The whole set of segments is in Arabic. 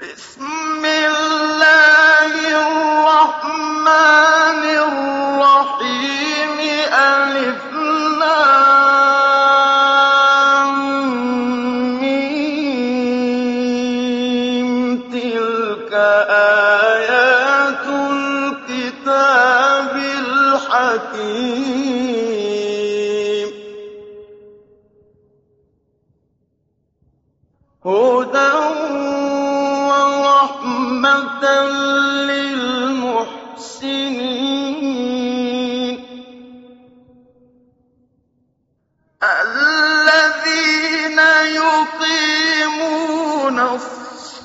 بسم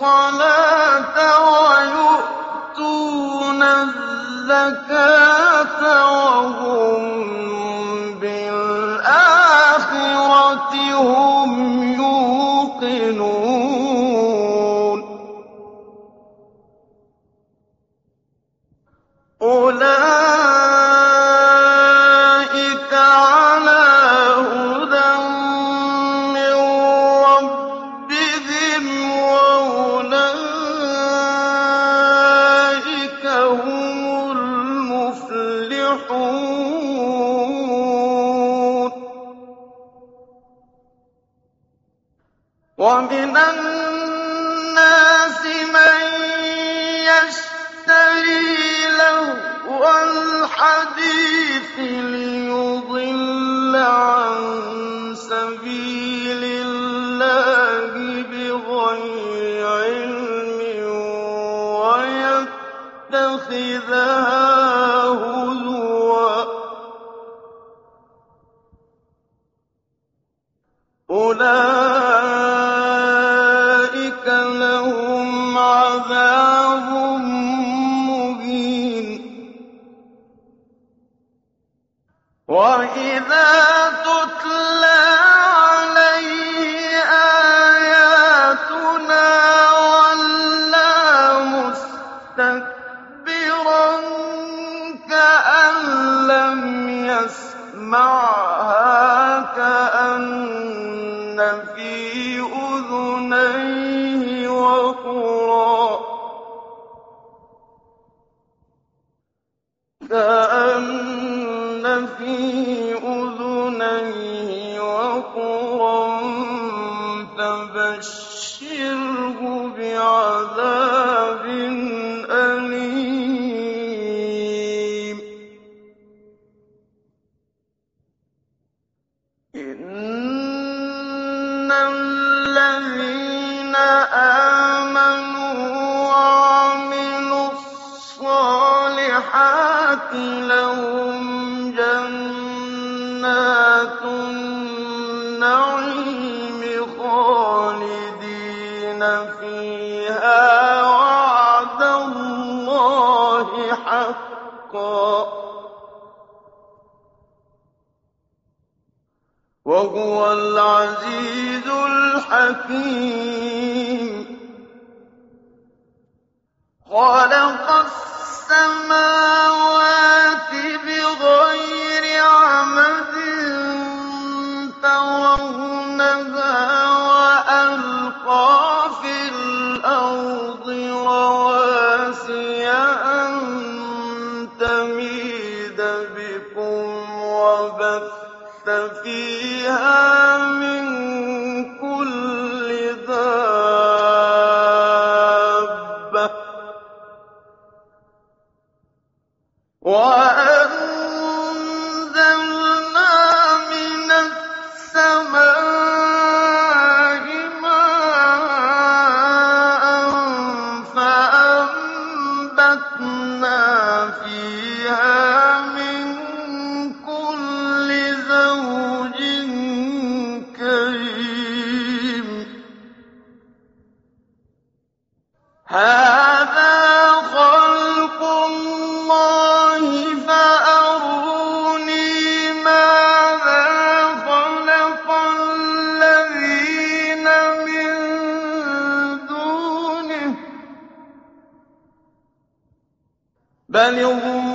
صلاه ومن الناس من يشتري لهو الحديث ليضل عن سبيل الله بغير علم ويتخذها عَذَابٍ أَلِيمٍ. إِنَّ الَّذِينَ آمَنُوا وَعَمِلُوا الصَّالِحَاتِ حكيم. خلق السماوات بغير عمد ترونها وألقى في الأرض رواسي أن تميد بكم وبث فيها من What?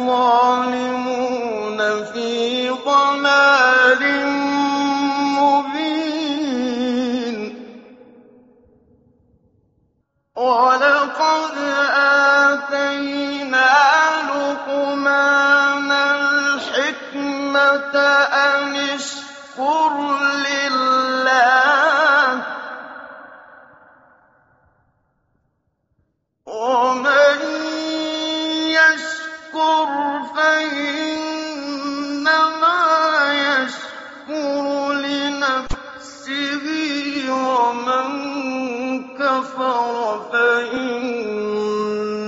الظَّالِمُونَ فِي ضَلَالٍ مُّبِينٍ. وَلَقَدْ آتَيْنَا لُقْمَانَ الْحِكْمَةَ أَنِ اشْكُرْ لِلَّهِ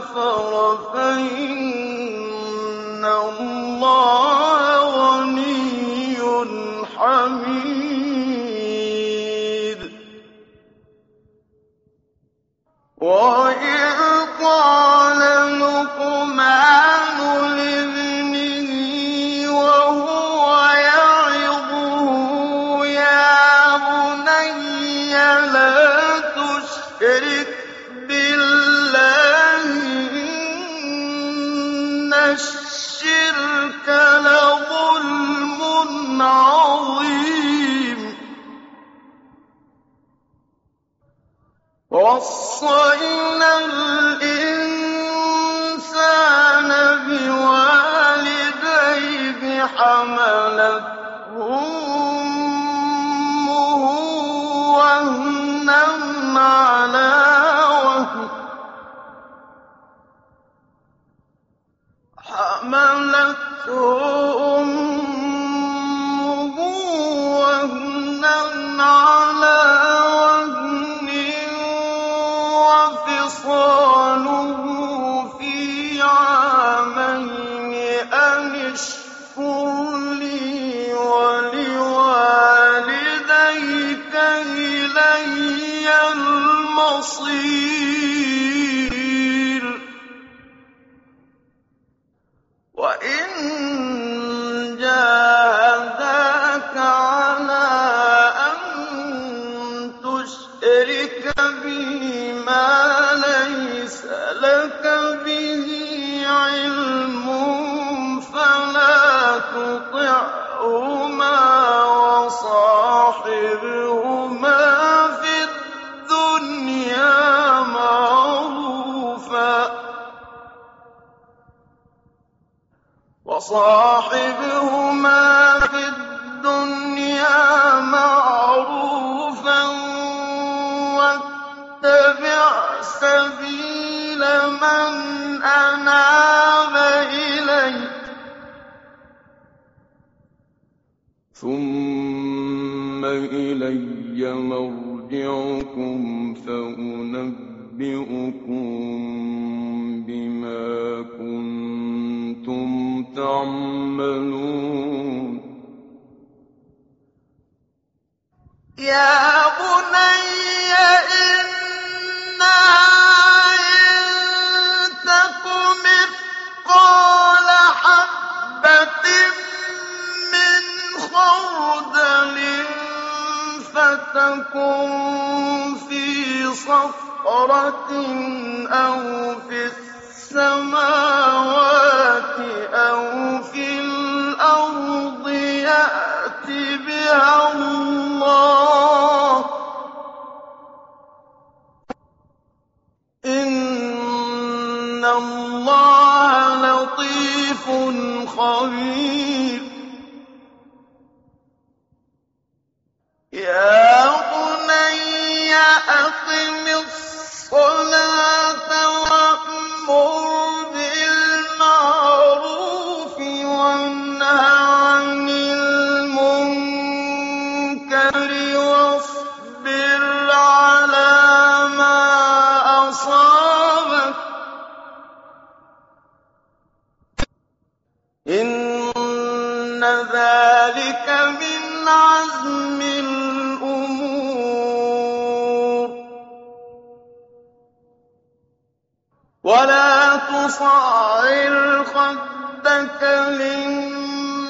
كَفَرَ فَإِنَّ اللَّهَ وَوَصَّيْنَا الْإِنسَانَ الْمَصِيرُ مَعْرُوفًا ۖ وَاتَّبِعْ سَبِيلَ مَنْ أَنَابَ إِلَيَّ ۚ ثُمَّ إِلَيَّ مَرْجِعُكُمْ فَأُنَبِّئُكُم تَعْمَلُونَ يَا بُنَيَّ إِنَّهَا إِن تَكُ مِثْقَالَ حَبَّةٍ مِّنْ خَرْدَلٍ فِي صَخْرَةٍ أَوْ فِي السَّمَاوَاتِ إِنَّ اللَّهَ لَطِيفٌ خَبِيرٌ. يَا بُنَيَّ أَقِمِ الصَّلَاةَ. ولا تصعر خدك للناس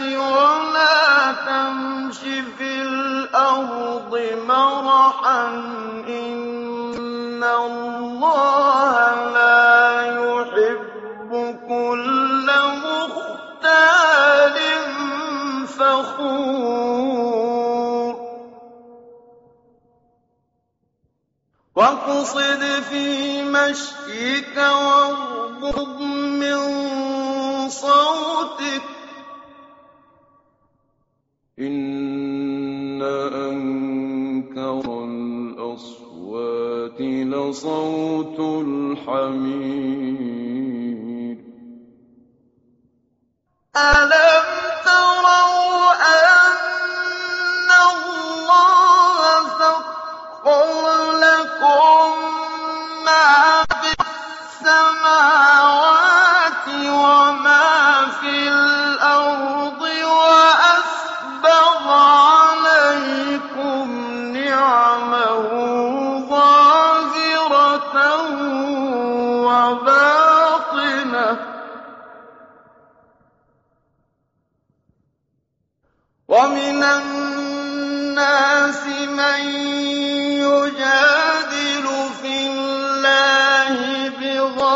ولا تمش في الأرض مرحا إن الله لا يحب كل مختال فخور. واقصد في مشيك واغضض من صوتك. إن أنكر الأصوات لصوت الحمير. ألا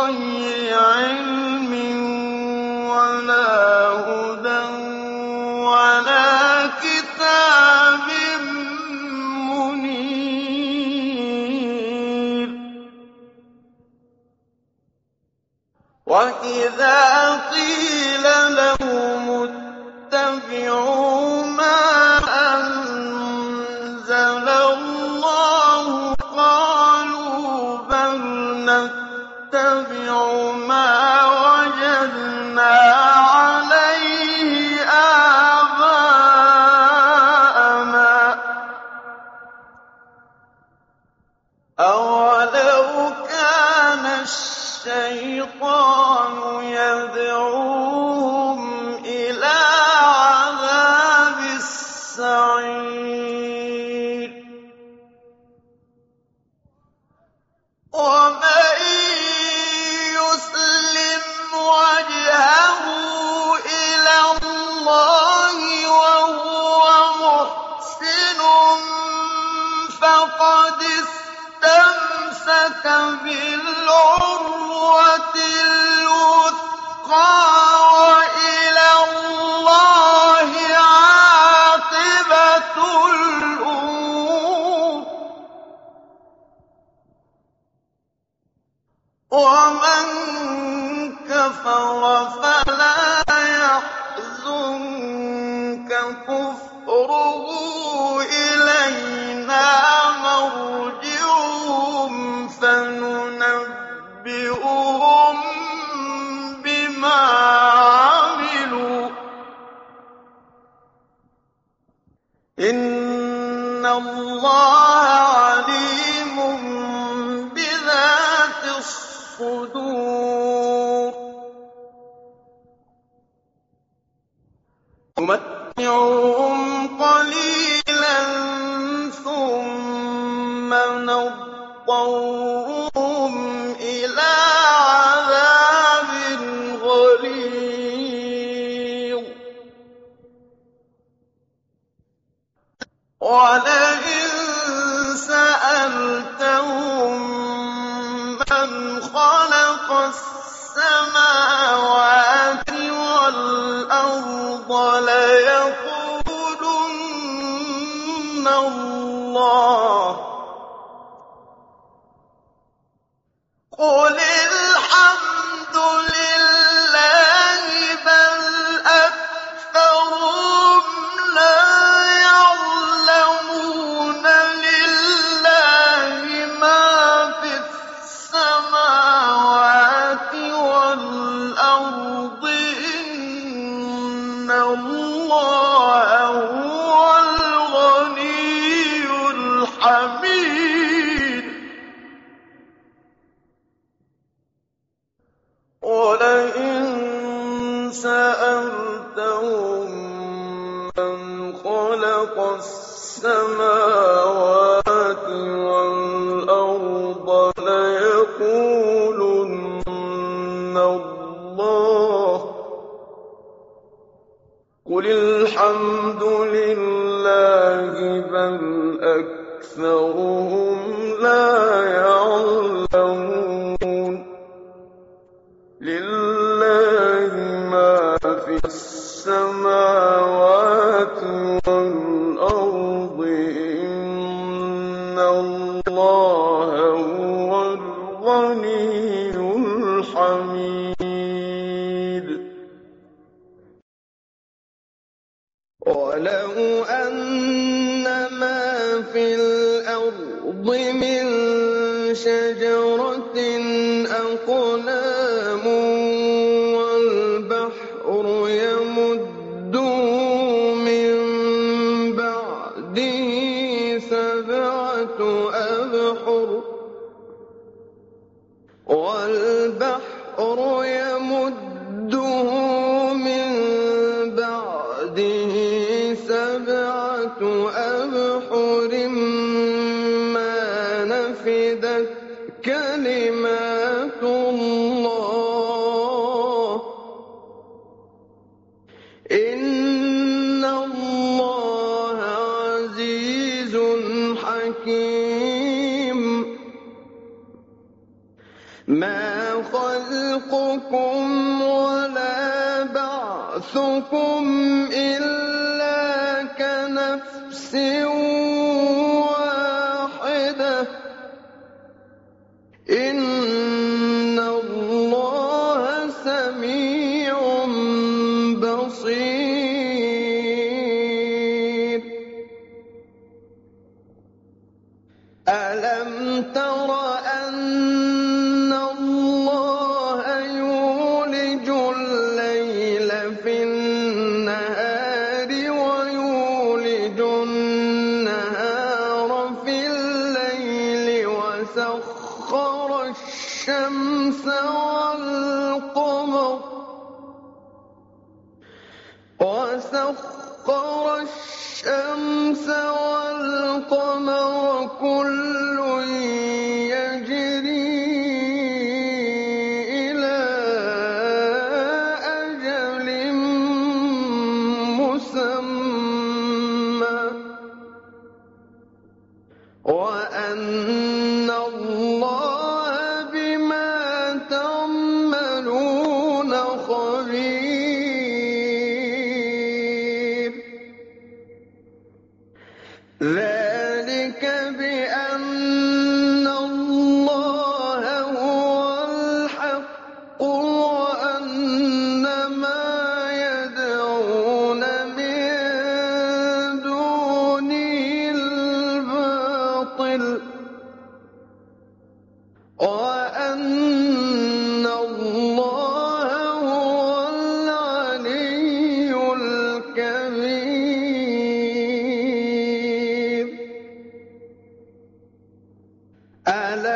بغير علم ولا هدى وإذا قيل الشيطان يدعو ومن كفر فلا نُمَتِّعُهُمْ قَلِيلًا ثُمَّ نَضْطَرُّهُمْ قل الحمد لله بل أكثرهم في الأرض من شجرة أقلام خلقكم ولا بعثكم إلا سخر الشمس والقمر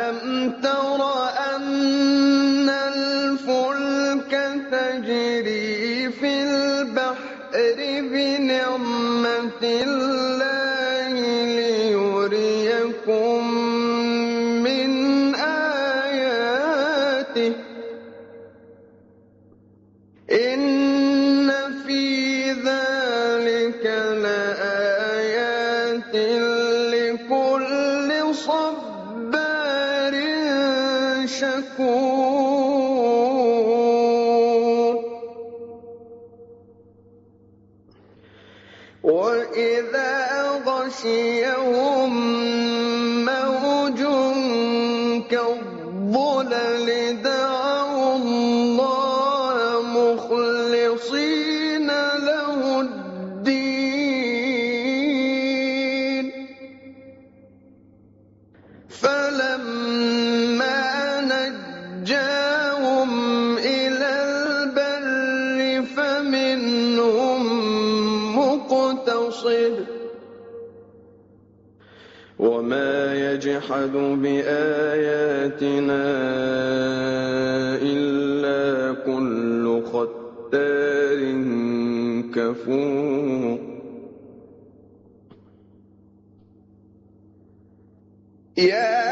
ألم تر أن الفلك تجري في البحر بنعمة وإذا غشيهم موج كالظلل يجحد بآياتنا إلا كل ختار كفور. يا